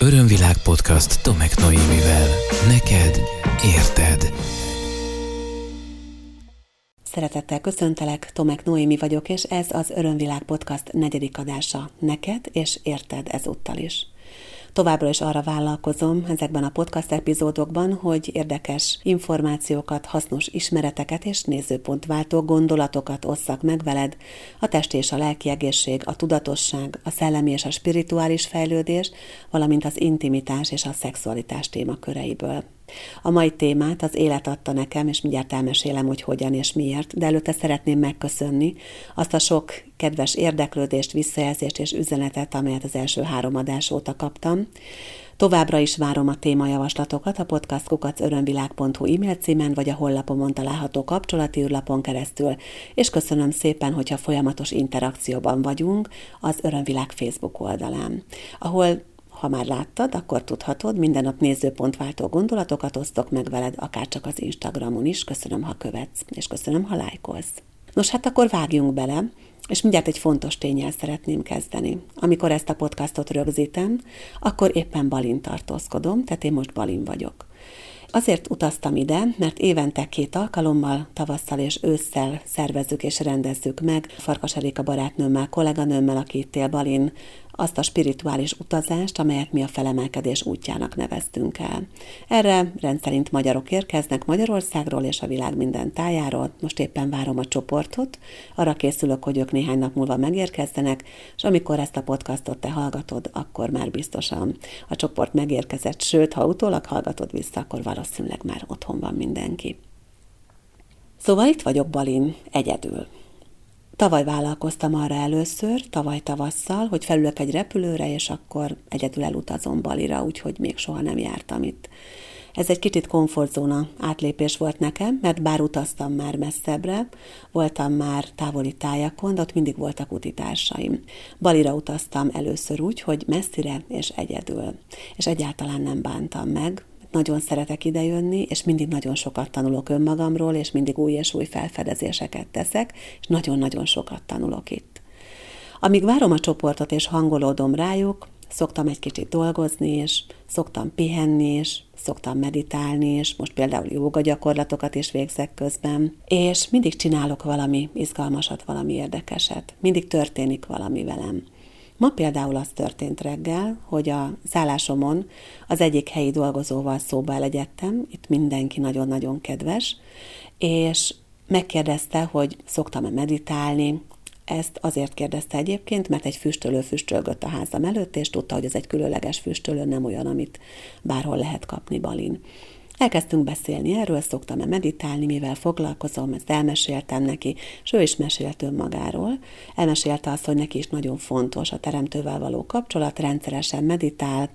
Örömvilág podcast Tomek Noémivel. Neked érted. Szeretettel köszöntelek, Tomek Noémi vagyok, és ez az Örömvilág podcast negyedik adása. Neked és érted ezúttal is. Továbbra is arra vállalkozom ezekben a podcast epizódokban, hogy érdekes információkat, hasznos ismereteket és nézőpontváltó gondolatokat osszak meg veled a testi és a lelki egészség, a tudatosság, a szellemi és a spirituális fejlődés, valamint az intimitás és a szexualitás témaköreiből. A mai témát az élet adta nekem, és mindjárt elmesélem, hogy hogyan és miért, de előtte szeretném megköszönni azt a sok kedves érdeklődést, visszajelzést és üzenetet, amelyet az első három adás óta kaptam. Továbbra is várom a témajavaslatokat a podcastkukacörömvilág.hu e-mail címen, vagy a hollapomon található kapcsolati űrlapon keresztül, és köszönöm szépen, hogyha folyamatos interakcióban vagyunk az Örömvilág Facebook oldalán, ahol ha már láttad, akkor tudhatod, minden nap nézőpontváltó gondolatokat osztok meg veled, akár csak az Instagramon is. Köszönöm, ha követsz, és köszönöm, ha lájkolsz. Nos, hát akkor vágjunk bele, és mindjárt egy fontos tényel szeretném kezdeni. Amikor ezt a podcastot rögzítem, akkor éppen Balin tartózkodom, tehát én most Balin vagyok. Azért utaztam ide, mert évente két alkalommal, tavasszal és ősszel szervezzük és rendezzük meg Farkas Erika barátnőmmel, kolléganőmmel, aki itt él Balin, azt a spirituális utazást, amelyet mi a felemelkedés útjának neveztünk el. Erre rendszerint magyarok érkeznek Magyarországról és a világ minden tájáról. Most éppen várom a csoportot, arra készülök, hogy ők néhány nap múlva megérkezzenek, és amikor ezt a podcastot te hallgatod, akkor már biztosan a csoport megérkezett, sőt, ha utólag hallgatod vissza, akkor valószínűleg már otthon van mindenki. Szóval itt vagyok Balin, egyedül. Tavaly vállalkoztam arra először, tavaly tavasszal, hogy felülök egy repülőre, és akkor egyedül elutazom Balira, úgyhogy még soha nem jártam itt. Ez egy kicsit komfortzóna átlépés volt nekem, mert bár utaztam már messzebbre, voltam már távoli tájakon, de ott mindig voltak utitársaim. Balira utaztam először úgy, hogy messzire és egyedül. És egyáltalán nem bántam meg, nagyon szeretek idejönni, és mindig nagyon sokat tanulok önmagamról, és mindig új és új felfedezéseket teszek, és nagyon-nagyon sokat tanulok itt. Amíg várom a csoportot és hangolódom rájuk, szoktam egy kicsit dolgozni, és szoktam pihenni, és szoktam meditálni, és most például joga gyakorlatokat is végzek közben, és mindig csinálok valami izgalmasat, valami érdekeset. Mindig történik valami velem. Ma például az történt reggel, hogy a szállásomon az egyik helyi dolgozóval szóba elegyedtem, itt mindenki nagyon-nagyon kedves, és megkérdezte, hogy szoktam-e meditálni, ezt azért kérdezte egyébként, mert egy füstölő füstölgött a házam előtt, és tudta, hogy ez egy különleges füstölő, nem olyan, amit bárhol lehet kapni balin. Elkezdtünk beszélni erről, szoktam-e meditálni, mivel foglalkozom, ezt elmeséltem neki, és ő is mesélt önmagáról. Elmesélte azt, hogy neki is nagyon fontos a teremtővel való kapcsolat, rendszeresen meditál,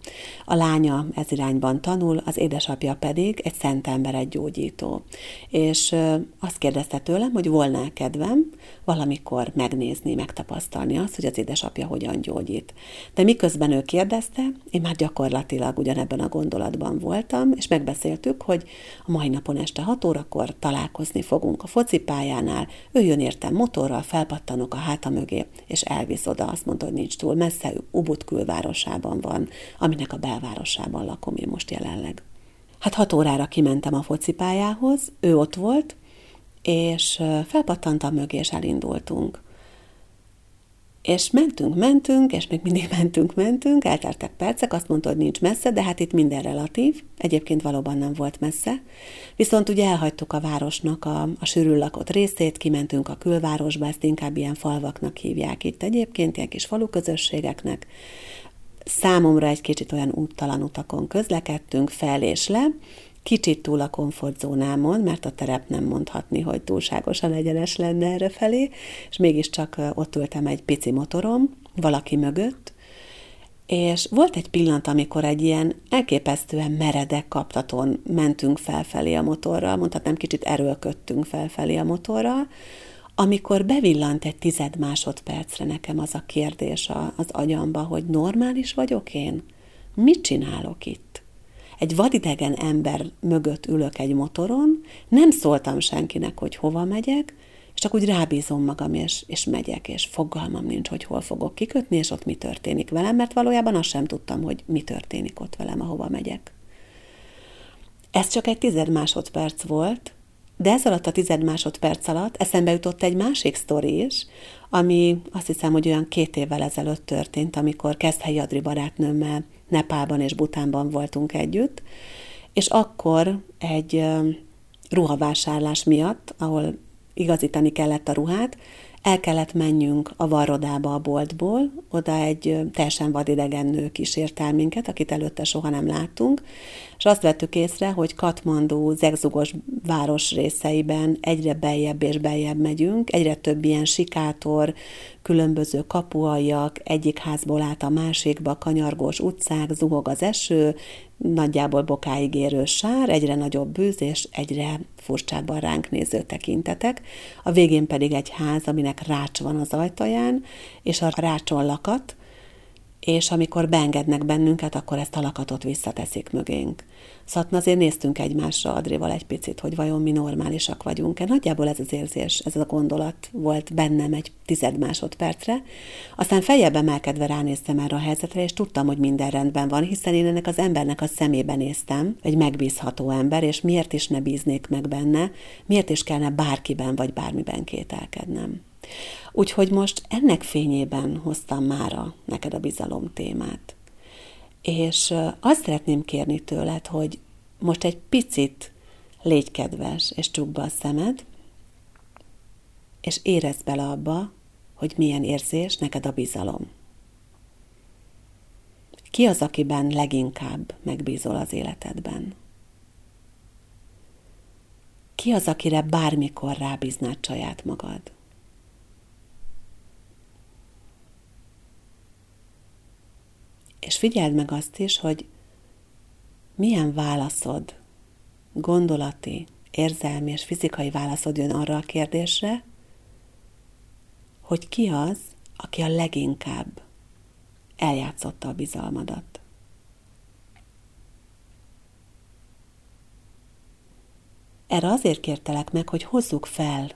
a lánya ez irányban tanul, az édesapja pedig egy szent ember, egy gyógyító. És azt kérdezte tőlem, hogy volna kedvem valamikor megnézni, megtapasztalni azt, hogy az édesapja hogyan gyógyít. De miközben ő kérdezte, én már gyakorlatilag ugyanebben a gondolatban voltam, és megbeszéltük, hogy a mai napon este 6 órakor találkozni fogunk a focipályánál, ő jön értem motorral, felpattanok a háta mögé, és elvisz oda, azt mondta, hogy nincs túl messze, Ubud külvárosában van, aminek a belvárosában lakom én most jelenleg. Hát hat órára kimentem a focipályához, ő ott volt, és felpattantam mögé, és elindultunk. És mentünk, mentünk, és még mindig mentünk, mentünk, elteltek percek, azt mondta, hogy nincs messze, de hát itt minden relatív, egyébként valóban nem volt messze. Viszont ugye elhagytuk a városnak a, a sűrűn lakott részét, kimentünk a külvárosba, ezt inkább ilyen falvaknak hívják itt egyébként, ilyen kis faluközösségeknek. Számomra egy kicsit olyan úttalan utakon közlekedtünk fel és le, kicsit túl a komfortzónámon, mert a terep nem mondhatni, hogy túlságosan egyenes lenne erre felé, és mégiscsak ott ültem egy pici motorom, valaki mögött, és volt egy pillanat, amikor egy ilyen elképesztően meredek kaptaton mentünk felfelé a motorral, mondhatnám kicsit erőlködtünk felfelé a motorral, amikor bevillant egy tized másodpercre nekem az a kérdés az agyamba, hogy normális vagyok én? Mit csinálok itt? Egy vadidegen ember mögött ülök egy motoron, nem szóltam senkinek, hogy hova megyek, csak úgy rábízom magam, és, és megyek, és fogalmam nincs, hogy hol fogok kikötni, és ott mi történik velem, mert valójában azt sem tudtam, hogy mi történik ott velem, ahova megyek. Ez csak egy tized másodperc volt, de ez alatt a tized másodperc alatt eszembe jutott egy másik sztori is, ami azt hiszem, hogy olyan két évvel ezelőtt történt, amikor Keszthelyi Adri barátnőmmel Nepálban és Butánban voltunk együtt, és akkor egy ruhavásárlás miatt, ahol igazítani kellett a ruhát, el kellett menjünk a varrodába a boltból, oda egy teljesen vadidegen nő kísért el minket, akit előtte soha nem láttunk, és azt vettük észre, hogy Katmandu zegzugos város részeiben egyre beljebb és beljebb megyünk, egyre több ilyen sikátor, különböző kapuajak, egyik házból át a másikba, kanyargós utcák, zuhog az eső, nagyjából bokáig érő sár, egyre nagyobb bűz és egyre furcsábban ránk néző tekintetek. A végén pedig egy ház, aminek rács van az ajtaján, és a rácson lakat, és amikor beengednek bennünket, akkor ezt a lakatot visszateszik mögénk. Szóval azért néztünk egymásra Adrival egy picit, hogy vajon mi normálisak vagyunk-e. Nagyjából ez az érzés, ez a gondolat volt bennem egy tized másodpercre. Aztán feljebb emelkedve ránéztem erre a helyzetre, és tudtam, hogy minden rendben van, hiszen én ennek az embernek a szemébe néztem, egy megbízható ember, és miért is ne bíznék meg benne, miért is kellene bárkiben vagy bármiben kételkednem. Úgyhogy most ennek fényében hoztam mára neked a bizalom témát. És azt szeretném kérni tőled, hogy most egy picit légy kedves, és csukd be a szemed, és érezd bele abba, hogy milyen érzés neked a bizalom. Ki az, akiben leginkább megbízol az életedben? Ki az, akire bármikor rábíznád saját magad? És figyeld meg azt is, hogy milyen válaszod, gondolati, érzelmi és fizikai válaszod jön arra a kérdésre, hogy ki az, aki a leginkább eljátszotta a bizalmadat. Erre azért kértelek meg, hogy hozzuk fel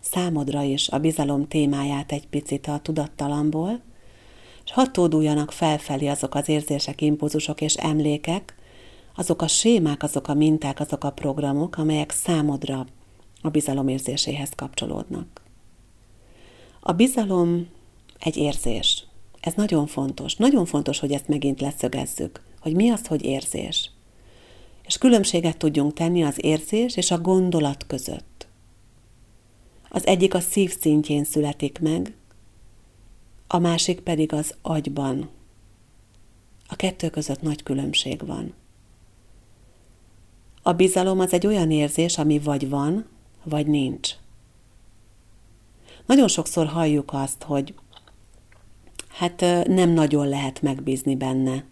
számodra is a bizalom témáját egy picit a tudattalamból, és hadd tóduljanak felfelé azok az érzések, impulzusok és emlékek, azok a sémák, azok a minták, azok a programok, amelyek számodra a bizalom érzéséhez kapcsolódnak. A bizalom egy érzés. Ez nagyon fontos. Nagyon fontos, hogy ezt megint leszögezzük, hogy mi az, hogy érzés. És különbséget tudjunk tenni az érzés és a gondolat között. Az egyik a szív szintjén születik meg, a másik pedig az agyban. A kettő között nagy különbség van. A bizalom az egy olyan érzés, ami vagy van, vagy nincs. Nagyon sokszor halljuk azt, hogy hát nem nagyon lehet megbízni benne.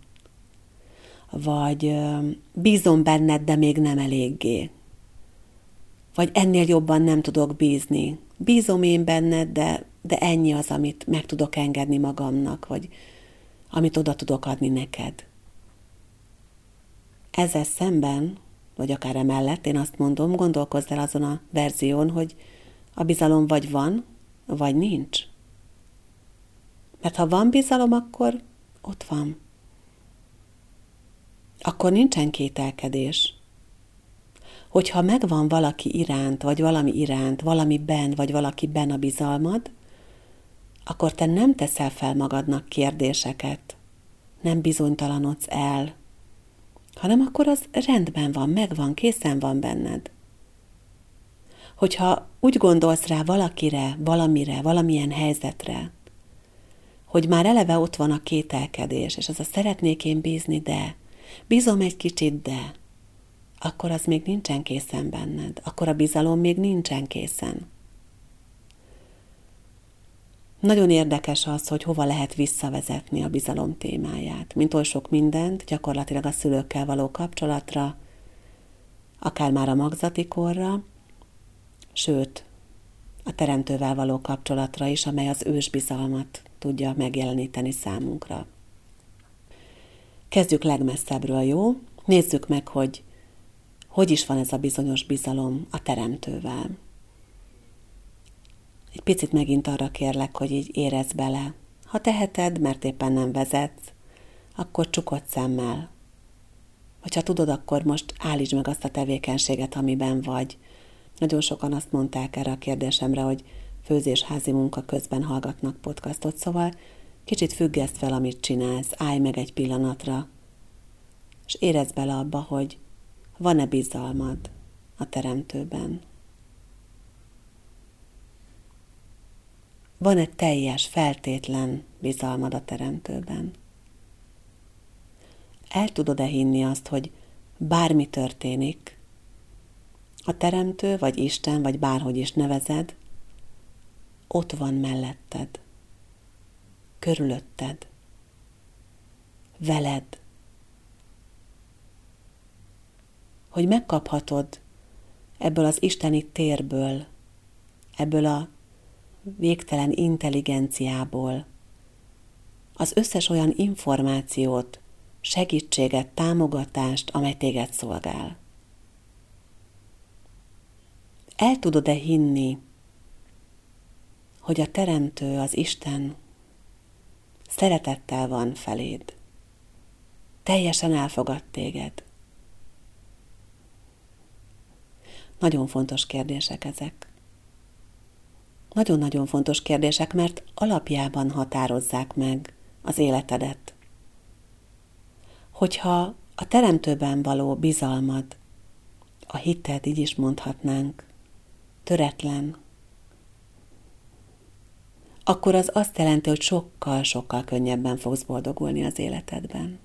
Vagy bízom benned, de még nem eléggé. Vagy ennél jobban nem tudok bízni. Bízom én benned, de de ennyi az, amit meg tudok engedni magamnak, vagy amit oda tudok adni neked. Ezzel szemben, vagy akár emellett, én azt mondom, gondolkozz el azon a verzión, hogy a bizalom vagy van, vagy nincs. Mert ha van bizalom, akkor ott van. Akkor nincsen kételkedés. Hogyha megvan valaki iránt, vagy valami iránt, valami ben, vagy valaki ben a bizalmad, akkor te nem teszel fel magadnak kérdéseket, nem bizonytalanodsz el, hanem akkor az rendben van, megvan, készen van benned. Hogyha úgy gondolsz rá valakire, valamire, valamilyen helyzetre, hogy már eleve ott van a kételkedés, és az a szeretnék én bízni, de, bízom egy kicsit, de, akkor az még nincsen készen benned, akkor a bizalom még nincsen készen. Nagyon érdekes az, hogy hova lehet visszavezetni a bizalom témáját. Mint oly sok mindent, gyakorlatilag a szülőkkel való kapcsolatra, akár már a magzati korra, sőt, a teremtővel való kapcsolatra is, amely az ősbizalmat tudja megjeleníteni számunkra. Kezdjük legmesszebbről, jó? Nézzük meg, hogy hogy is van ez a bizonyos bizalom a teremtővel. egy picit megint arra kérlek, hogy így érezd bele. Ha teheted, mert éppen nem vezetsz, akkor csukott szemmel. Vagy ha tudod, akkor most állítsd meg azt a tevékenységet, amiben vagy. Nagyon sokan azt mondták erre a kérdésemre, hogy főzésházi munka közben hallgatnak podcastot, szóval kicsit függeszt fel, amit csinálsz, állj meg egy pillanatra, és érezd bele abba, hogy van-e bizalmad a teremtőben. Van-e teljes, feltétlen bizalmad a teremtőben? El tudod-e hinni azt, hogy bármi történik, a teremtő, vagy Isten, vagy bárhogy is nevezed, ott van melletted, körülötted, veled, hogy megkaphatod ebből az isteni térből, ebből a végtelen intelligenciából az összes olyan információt, segítséget, támogatást, amely téged szolgál. El tudod-e hinni, hogy a Teremtő, az Isten szeretettel van feléd, teljesen elfogad téged? Nagyon fontos kérdések ezek. Nagyon-nagyon fontos kérdések, mert alapjában határozzák meg az életedet. Hogyha a teremtőben való bizalmad, a hited, így is mondhatnánk, töretlen, akkor az azt jelenti, hogy sokkal-sokkal könnyebben fogsz boldogulni az életedben.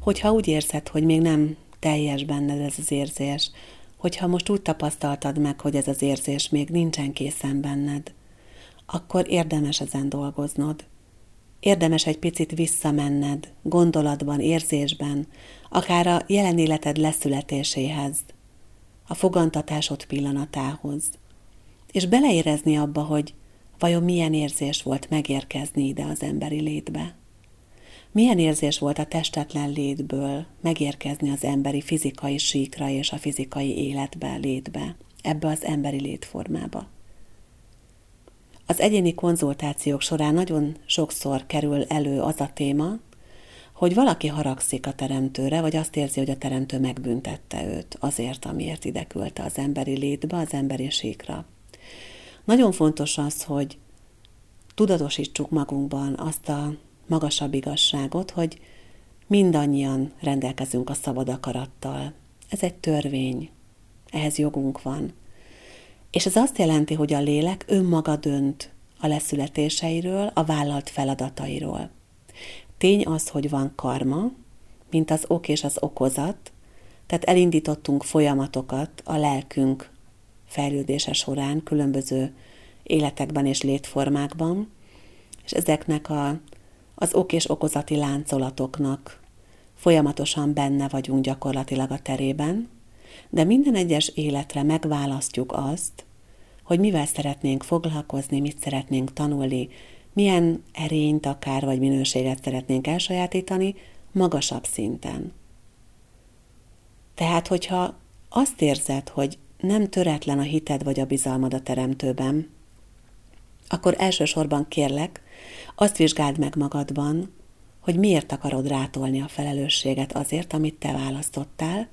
Hogyha úgy érzed, hogy még nem teljes benned ez az érzés, hogyha most úgy tapasztaltad meg, hogy ez az érzés még nincsen készen benned, akkor érdemes ezen dolgoznod. Érdemes egy picit visszamenned, gondolatban, érzésben, akár a jelen életed leszületéséhez, a fogantatásod pillanatához, és beleérezni abba, hogy vajon milyen érzés volt megérkezni ide az emberi létbe. Milyen érzés volt a testetlen létből megérkezni az emberi fizikai síkra és a fizikai életbe, létbe, ebbe az emberi létformába. Az egyéni konzultációk során nagyon sokszor kerül elő az a téma, hogy valaki haragszik a teremtőre, vagy azt érzi, hogy a teremtő megbüntette őt azért, amiért ide küldte az emberi létbe, az emberi síkra. Nagyon fontos az, hogy tudatosítsuk magunkban azt a magasabb igazságot, hogy mindannyian rendelkezünk a szabad akarattal. Ez egy törvény, ehhez jogunk van. És ez azt jelenti, hogy a lélek önmaga dönt a leszületéseiről, a vállalt feladatairól. Tény az, hogy van karma, mint az ok és az okozat, tehát elindítottunk folyamatokat a lelkünk fejlődése során, különböző életekben és létformákban, és ezeknek a az ok és okozati láncolatoknak folyamatosan benne vagyunk gyakorlatilag a terében, de minden egyes életre megválasztjuk azt, hogy mivel szeretnénk foglalkozni, mit szeretnénk tanulni, milyen erényt akár vagy minőséget szeretnénk elsajátítani magasabb szinten. Tehát, hogyha azt érzed, hogy nem töretlen a hited vagy a bizalmad a teremtőben, akkor elsősorban kérlek, azt vizsgáld meg magadban, hogy miért akarod rátolni a felelősséget azért, amit te választottál,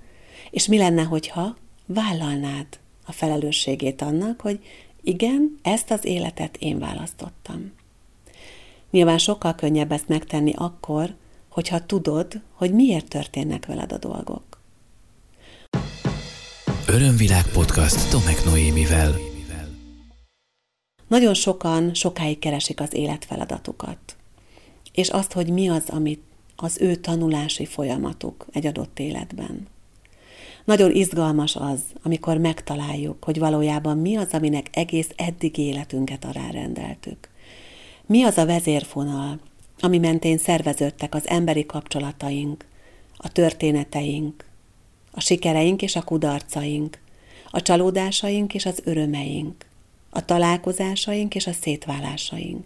és mi lenne, hogyha vállalnád a felelősségét annak, hogy igen, ezt az életet én választottam. Nyilván sokkal könnyebb ezt megtenni akkor, hogyha tudod, hogy miért történnek veled a dolgok. Örömvilág podcast Tomek Noémivel. Nagyon sokan sokáig keresik az életfeladatukat, és azt, hogy mi az, amit az ő tanulási folyamatuk egy adott életben. Nagyon izgalmas az, amikor megtaláljuk, hogy valójában mi az, aminek egész eddig életünket arárendeltük. Mi az a vezérfonal, ami mentén szerveződtek az emberi kapcsolataink, a történeteink, a sikereink és a kudarcaink, a csalódásaink és az örömeink, a találkozásaink és a szétválásaink.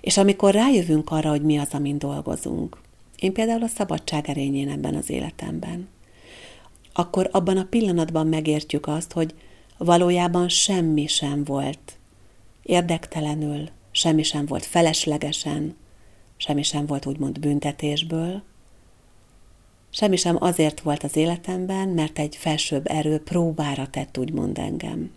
És amikor rájövünk arra, hogy mi az, amin dolgozunk, én például a szabadság erényén ebben az életemben, akkor abban a pillanatban megértjük azt, hogy valójában semmi sem volt érdektelenül, semmi sem volt feleslegesen, semmi sem volt úgymond büntetésből, semmi sem azért volt az életemben, mert egy felsőbb erő próbára tett úgymond engem.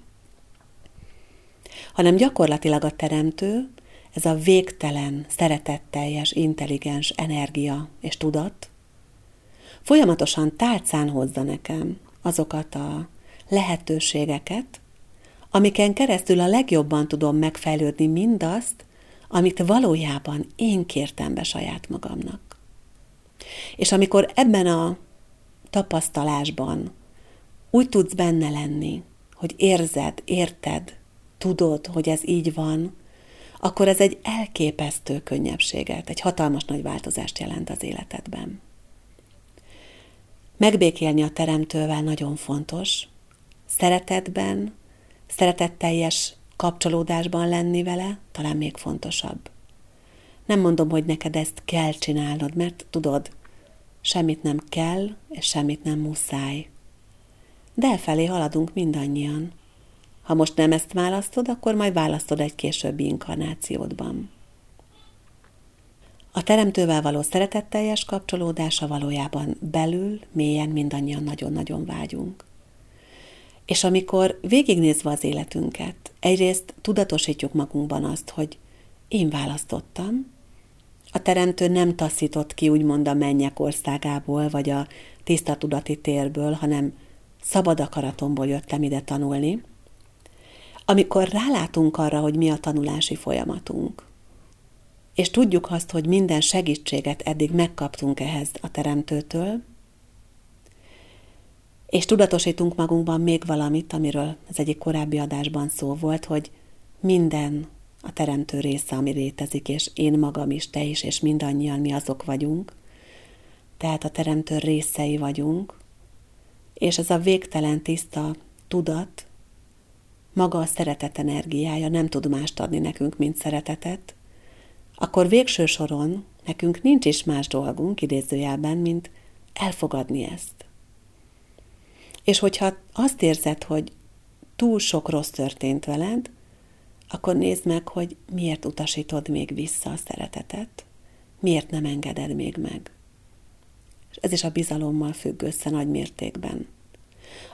Hanem gyakorlatilag a teremtő, ez a végtelen, szeretetteljes, intelligens energia és tudat, folyamatosan tálcán hozza nekem azokat a lehetőségeket, amiken keresztül a legjobban tudom megfejlődni mindazt, amit valójában én kértem be saját magamnak. És amikor ebben a tapasztalásban úgy tudsz benne lenni, hogy érzed, érted, tudod, hogy ez így van, akkor ez egy elképesztő könnyebbséget, egy hatalmas nagy változást jelent az életedben. Megbékélni a teremtővel nagyon fontos, szeretetben, szeretetteljes kapcsolódásban lenni vele, talán még fontosabb. Nem mondom, hogy neked ezt kell csinálnod, mert tudod, semmit nem kell, és semmit nem muszáj. De elfelé haladunk mindannyian. Ha most nem ezt választod, akkor majd választod egy későbbi inkarnációdban. A teremtővel való szeretetteljes kapcsolódása valójában belül, mélyen mindannyian nagyon-nagyon vágyunk. És amikor végignézve az életünket, egyrészt tudatosítjuk magunkban azt, hogy én választottam, a teremtő nem taszított ki úgymond a mennyek országából, vagy a tiszta tudati térből, hanem szabad akaratomból jöttem ide tanulni. Amikor rálátunk arra, hogy mi a tanulási folyamatunk, és tudjuk azt, hogy minden segítséget eddig megkaptunk ehhez a teremtőtől, és tudatosítunk magunkban még valamit, amiről az egyik korábbi adásban szó volt, hogy minden a teremtő része, ami létezik, és én magam is, te is, és mindannyian mi azok vagyunk. Tehát a teremtő részei vagyunk, és ez a végtelen tiszta tudat, maga a szeretet energiája nem tud mást adni nekünk, mint szeretetet, akkor végső soron nekünk nincs is más dolgunk, idézőjelben, mint elfogadni ezt. És hogyha azt érzed, hogy túl sok rossz történt veled, akkor nézd meg, hogy miért utasítod még vissza a szeretetet, miért nem engeded még meg. És ez is a bizalommal függ össze nagy mértékben.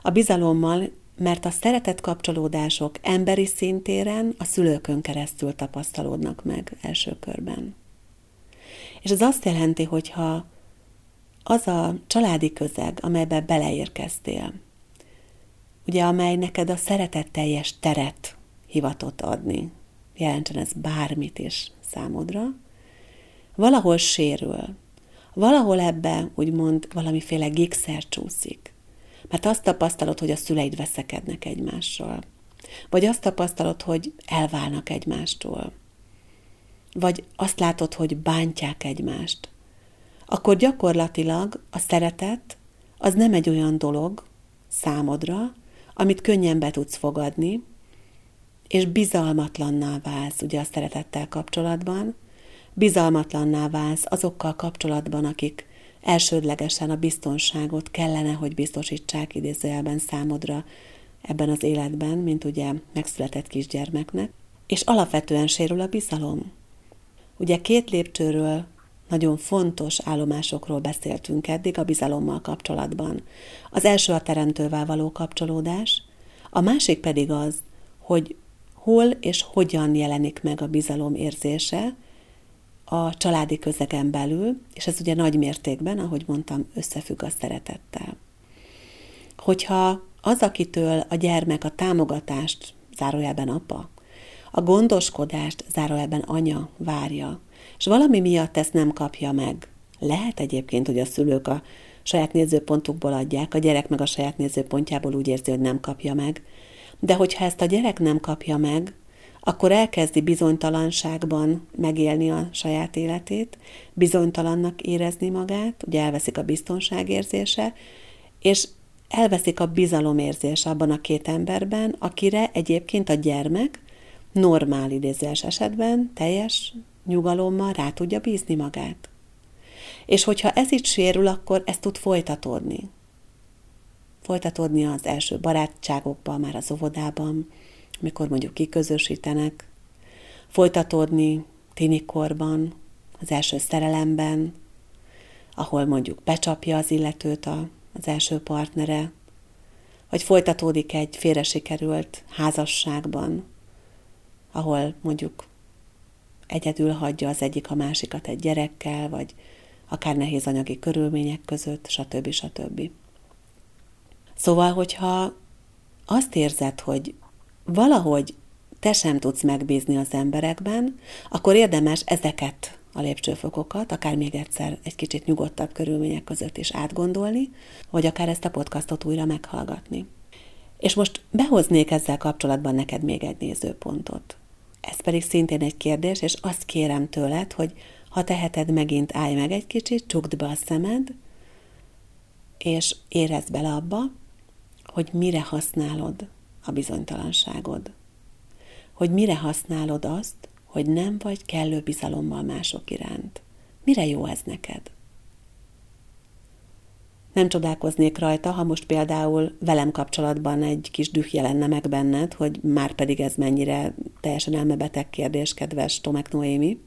A bizalommal, mert a szeretet kapcsolódások emberi szintéren a szülőkön keresztül tapasztalódnak meg első körben. És ez azt jelenti, hogyha az a családi közeg, amelybe beleérkeztél, ugye amely neked a szeretetteljes teret hivatott adni, jelentsen ez bármit is számodra, valahol sérül, valahol ebbe úgymond valamiféle gigszer csúszik. Mert azt tapasztalod, hogy a szüleid veszekednek egymással. Vagy azt tapasztalod, hogy elválnak egymástól. Vagy azt látod, hogy bántják egymást. Akkor gyakorlatilag a szeretet az nem egy olyan dolog számodra, amit könnyen be tudsz fogadni, és bizalmatlanná válsz ugye a szeretettel kapcsolatban, bizalmatlanná válsz azokkal kapcsolatban, akik elsődlegesen a biztonságot kellene, hogy biztosítsák idézőjelben számodra ebben az életben, mint ugye megszületett kisgyermeknek, és alapvetően sérül a bizalom. Ugye két lépcsőről nagyon fontos állomásokról beszéltünk eddig a bizalommal kapcsolatban. Az első a teremtővel való kapcsolódás, a másik pedig az, hogy hol és hogyan jelenik meg a bizalom érzése a családi közegen belül, és ez ugye nagy mértékben, ahogy mondtam, összefügg a szeretettel. Hogyha az, akitől a gyermek a támogatást, zárójelben apa, a gondoskodást, zárójelben anya várja, és valami miatt ezt nem kapja meg. Lehet egyébként, hogy a szülők a saját nézőpontukból adják, a gyerek meg a saját nézőpontjából úgy érzi, hogy nem kapja meg, de hogyha ezt a gyerek nem kapja meg, akkor elkezdi bizonytalanságban megélni a saját életét, bizonytalannak érezni magát, ugye elveszik a biztonságérzése, és elveszik a bizalomérzés abban a két emberben, akire egyébként a gyermek normál idézőes esetben teljes nyugalommal rá tudja bízni magát. És hogyha ez itt sérül, akkor ez tud folytatódni. folytatódni az első barátságokban, már az óvodában, amikor mondjuk kiközösítenek, folytatódni tinikorban, az első szerelemben, ahol mondjuk becsapja az illetőt a, az első partnere, vagy folytatódik egy félre sikerült házasságban, ahol mondjuk egyedül hagyja az egyik a másikat egy gyerekkel, vagy akár nehéz anyagi körülmények között, stb. stb. Szóval, hogyha azt érzed, hogy valahogy te sem tudsz megbízni az emberekben, akkor érdemes ezeket a lépcsőfokokat, akár még egyszer egy kicsit nyugodtabb körülmények között is átgondolni, vagy akár ezt a podcastot újra meghallgatni. És most behoznék ezzel kapcsolatban neked még egy nézőpontot. Ez pedig szintén egy kérdés, és azt kérem tőled, hogy ha teheted, megint állj meg egy kicsit, csukd be a szemed, és érezd bele abba, hogy mire használod a bizonytalanságod. Hogy mire használod azt, hogy nem vagy kellő bizalommal mások iránt. Mire jó ez neked? Nem csodálkoznék rajta, ha most például velem kapcsolatban egy kis düh jelenne meg benned, hogy már pedig ez mennyire teljesen elmebeteg kérdés, kedves Tomek Noémi.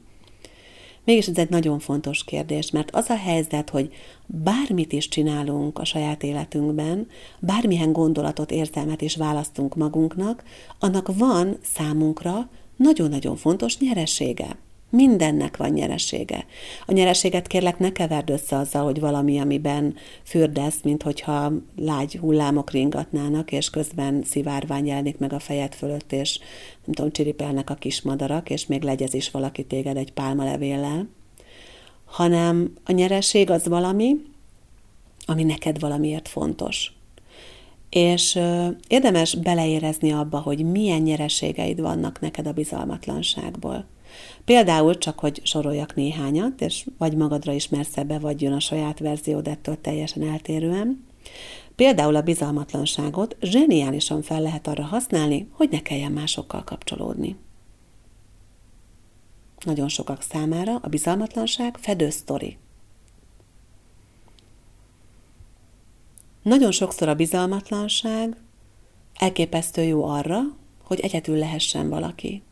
Mégis ez egy nagyon fontos kérdés, mert az a helyzet, hogy bármit is csinálunk a saját életünkben, bármilyen gondolatot, érzelmet is választunk magunknak, annak van számunkra nagyon-nagyon fontos nyeresége. Mindennek van nyeresége. A nyereséget kérlek ne keverd össze azzal, hogy valami, amiben fürdesz, mint hogyha lágy hullámok ringatnának, és közben szivárvány jelenik meg a fejed fölött, és nem tudom, csiripelnek a kis madarak, és még legyez is valaki téged egy pálmalevéllel. Hanem a nyereség az valami, ami neked valamiért fontos. És érdemes beleérezni abba, hogy milyen nyereségeid vannak neked a bizalmatlanságból. Például csak, hogy soroljak néhányat, és vagy magadra ismersz ebbe, vagy jön a saját verziód ettől teljesen eltérően. Például a bizalmatlanságot zseniálisan fel lehet arra használni, hogy ne kelljen másokkal kapcsolódni. Nagyon sokak számára a bizalmatlanság fedősztori. Nagyon sokszor a bizalmatlanság elképesztő jó arra, hogy egyedül lehessen valaki.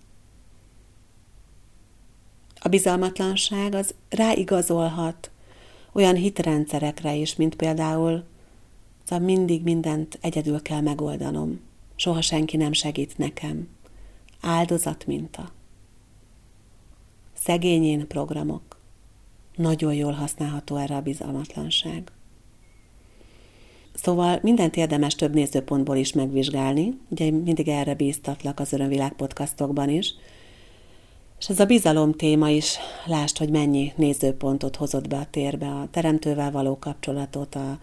A bizalmatlanság az ráigazolhat olyan hitrendszerekre is, mint például szóval mindig mindent egyedül kell megoldanom. Soha senki nem segít nekem. Áldozat minta. Szegényén programok. Nagyon jól használható erre a bizalmatlanság. Szóval mindent érdemes több nézőpontból is megvizsgálni. Ugye mindig erre bíztatlak az Örömvilág podcastokban is, és ez a bizalom téma is, lásd, hogy mennyi nézőpontot hozott be a térbe, a teremtővel való kapcsolatot, a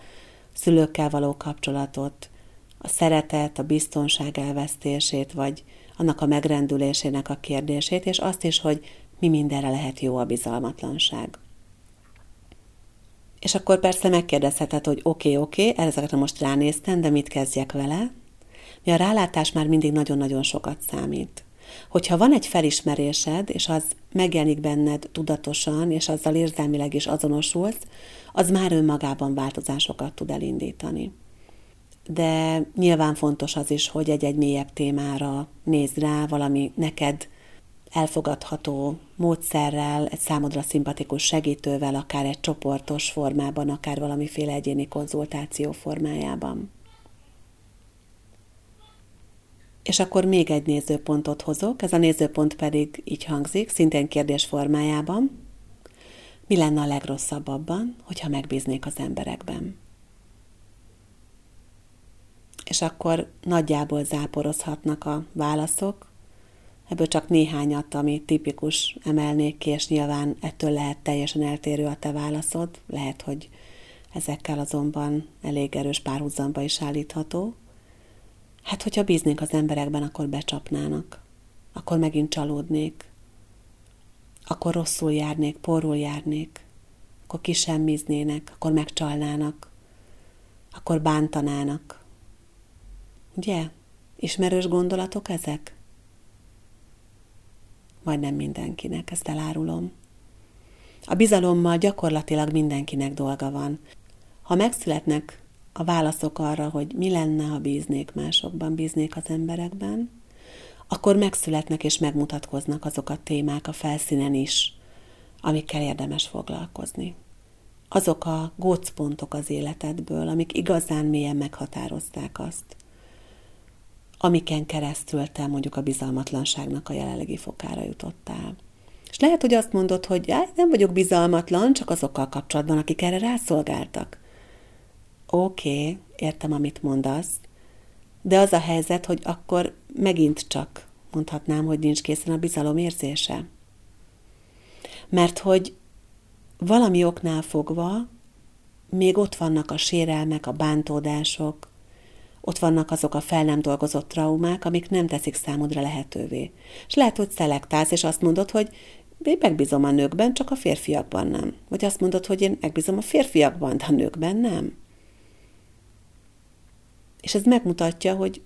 szülőkkel való kapcsolatot, a szeretet, a biztonság elvesztését, vagy annak a megrendülésének a kérdését, és azt is, hogy mi mindenre lehet jó a bizalmatlanság. És akkor persze megkérdezheted, hogy oké, okay, oké, okay, ezekre most ránéztem, de mit kezdjek vele? Mi a rálátás már mindig nagyon-nagyon sokat számít. Hogyha van egy felismerésed, és az megjelenik benned tudatosan, és azzal érzelmileg is azonosulsz, az már önmagában változásokat tud elindítani. De nyilván fontos az is, hogy egy-egy mélyebb témára nézd rá, valami neked elfogadható módszerrel, egy számodra szimpatikus segítővel, akár egy csoportos formában, akár valamiféle egyéni konzultáció formájában. És akkor még egy nézőpontot hozok, ez a nézőpont pedig így hangzik, szintén kérdés formájában. Mi lenne a legrosszabb abban, hogyha megbíznék az emberekben? És akkor nagyjából záporozhatnak a válaszok, ebből csak néhányat, ami tipikus emelnék ki, és nyilván ettől lehet teljesen eltérő a te válaszod, lehet, hogy ezekkel azonban elég erős párhuzamba is állítható. Hát, hogyha bíznék az emberekben, akkor becsapnának. Akkor megint csalódnék. Akkor rosszul járnék, porul járnék. Akkor kisemmiznének, akkor megcsalnának. Akkor bántanának. Ugye? Ismerős gondolatok ezek? Majdnem mindenkinek, ezt elárulom. A bizalommal gyakorlatilag mindenkinek dolga van. Ha megszületnek a válaszok arra, hogy mi lenne, ha bíznék másokban, bíznék az emberekben, akkor megszületnek és megmutatkoznak azok a témák a felszínen is, amikkel érdemes foglalkozni. Azok a gócpontok az életedből, amik igazán mélyen meghatározták azt, amiken keresztül te mondjuk a bizalmatlanságnak a jelenlegi fokára jutottál. És lehet, hogy azt mondod, hogy nem vagyok bizalmatlan, csak azokkal kapcsolatban, akik erre rászolgáltak. Oké, okay, értem, amit mondasz, de az a helyzet, hogy akkor megint csak mondhatnám, hogy nincs készen a bizalom érzése. Mert hogy valami oknál fogva még ott vannak a sérelmek, a bántódások, ott vannak azok a fel nem dolgozott traumák, amik nem teszik számodra lehetővé. És lehet, hogy szelektálsz, és azt mondod, hogy én megbízom a nőkben, csak a férfiakban nem. Vagy azt mondod, hogy én megbízom a férfiakban, de a nőkben nem. És ez megmutatja, hogy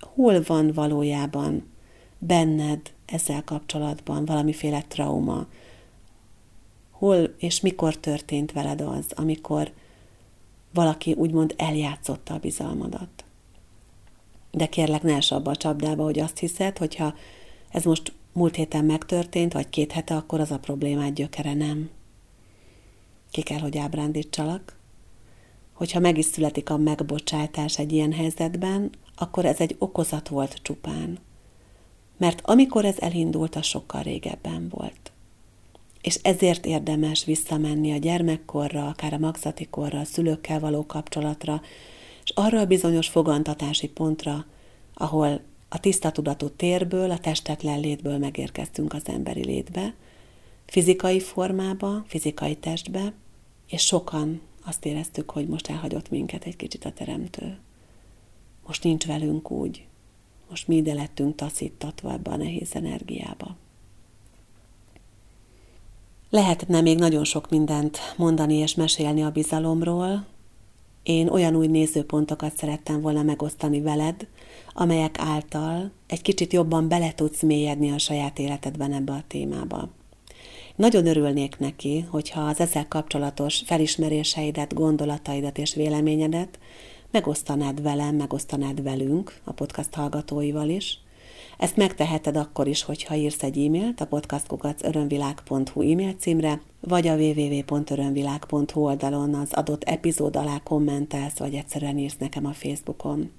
hol van valójában benned ezzel kapcsolatban valamiféle trauma. Hol és mikor történt veled az, amikor valaki úgymond eljátszotta a bizalmadat. De kérlek, ne abba a csapdába, hogy azt hiszed, hogyha ez most múlt héten megtörtént, vagy két hete, akkor az a problémád gyökere nem. Ki kell, hogy ábrándítsalak. Hogyha meg is születik a megbocsátás egy ilyen helyzetben, akkor ez egy okozat volt csupán. Mert amikor ez elindult, az sokkal régebben volt. És ezért érdemes visszamenni a gyermekkorra, akár a magzati korra, a szülőkkel való kapcsolatra, és arra a bizonyos fogantatási pontra, ahol a tiszta tudatú térből, a testetlen létből megérkeztünk az emberi létbe, fizikai formába, fizikai testbe, és sokan azt éreztük, hogy most elhagyott minket egy kicsit a teremtő. Most nincs velünk úgy. Most mi ide lettünk taszítatva ebbe a nehéz energiába. Lehetne még nagyon sok mindent mondani és mesélni a bizalomról. Én olyan új nézőpontokat szerettem volna megosztani veled, amelyek által egy kicsit jobban bele tudsz mélyedni a saját életedben ebbe a témába. Nagyon örülnék neki, hogyha az ezzel kapcsolatos felismeréseidet, gondolataidat és véleményedet megosztanád velem, megosztanád velünk, a podcast hallgatóival is. Ezt megteheted akkor is, hogyha írsz egy e-mailt a podcastkukacörönvilág.hu e-mail címre, vagy a www.örönvilág.hu oldalon az adott epizód alá kommentelsz, vagy egyszerűen írsz nekem a Facebookon.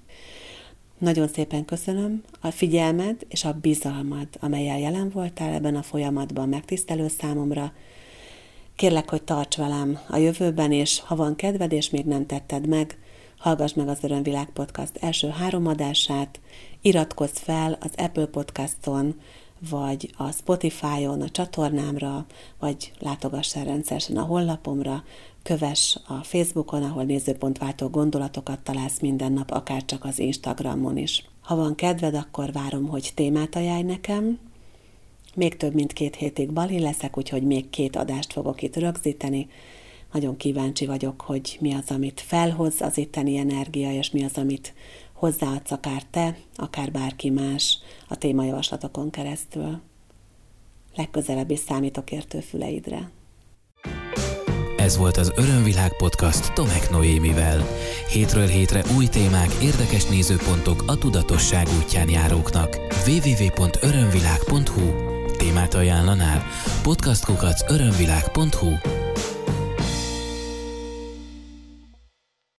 Nagyon szépen köszönöm a figyelmed és a bizalmad, amelyel jelen voltál ebben a folyamatban megtisztelő számomra. Kérlek, hogy tarts velem a jövőben, és ha van kedved, és még nem tetted meg, hallgass meg az Örömvilág Podcast első három adását, iratkozz fel az Apple Podcaston, vagy a Spotify-on, a csatornámra, vagy látogass el rendszeresen a honlapomra, kövess a Facebookon, ahol nézőpontváltó gondolatokat találsz minden nap, akár csak az Instagramon is. Ha van kedved, akkor várom, hogy témát ajánlj nekem. Még több mint két hétig Bali leszek, úgyhogy még két adást fogok itt rögzíteni. Nagyon kíváncsi vagyok, hogy mi az, amit felhoz az itteni energia, és mi az, amit hozzáadsz akár te, akár bárki más a témajavaslatokon keresztül. Legközelebb is számítok értő füleidre. Ez volt az Örömvilág podcast Tomek Noémivel. Hétről hétre új témák, érdekes nézőpontok a tudatosság útján járóknak. www.örömvilág.hu Témát ajánlanál? Podcastkukac örömvilág.hu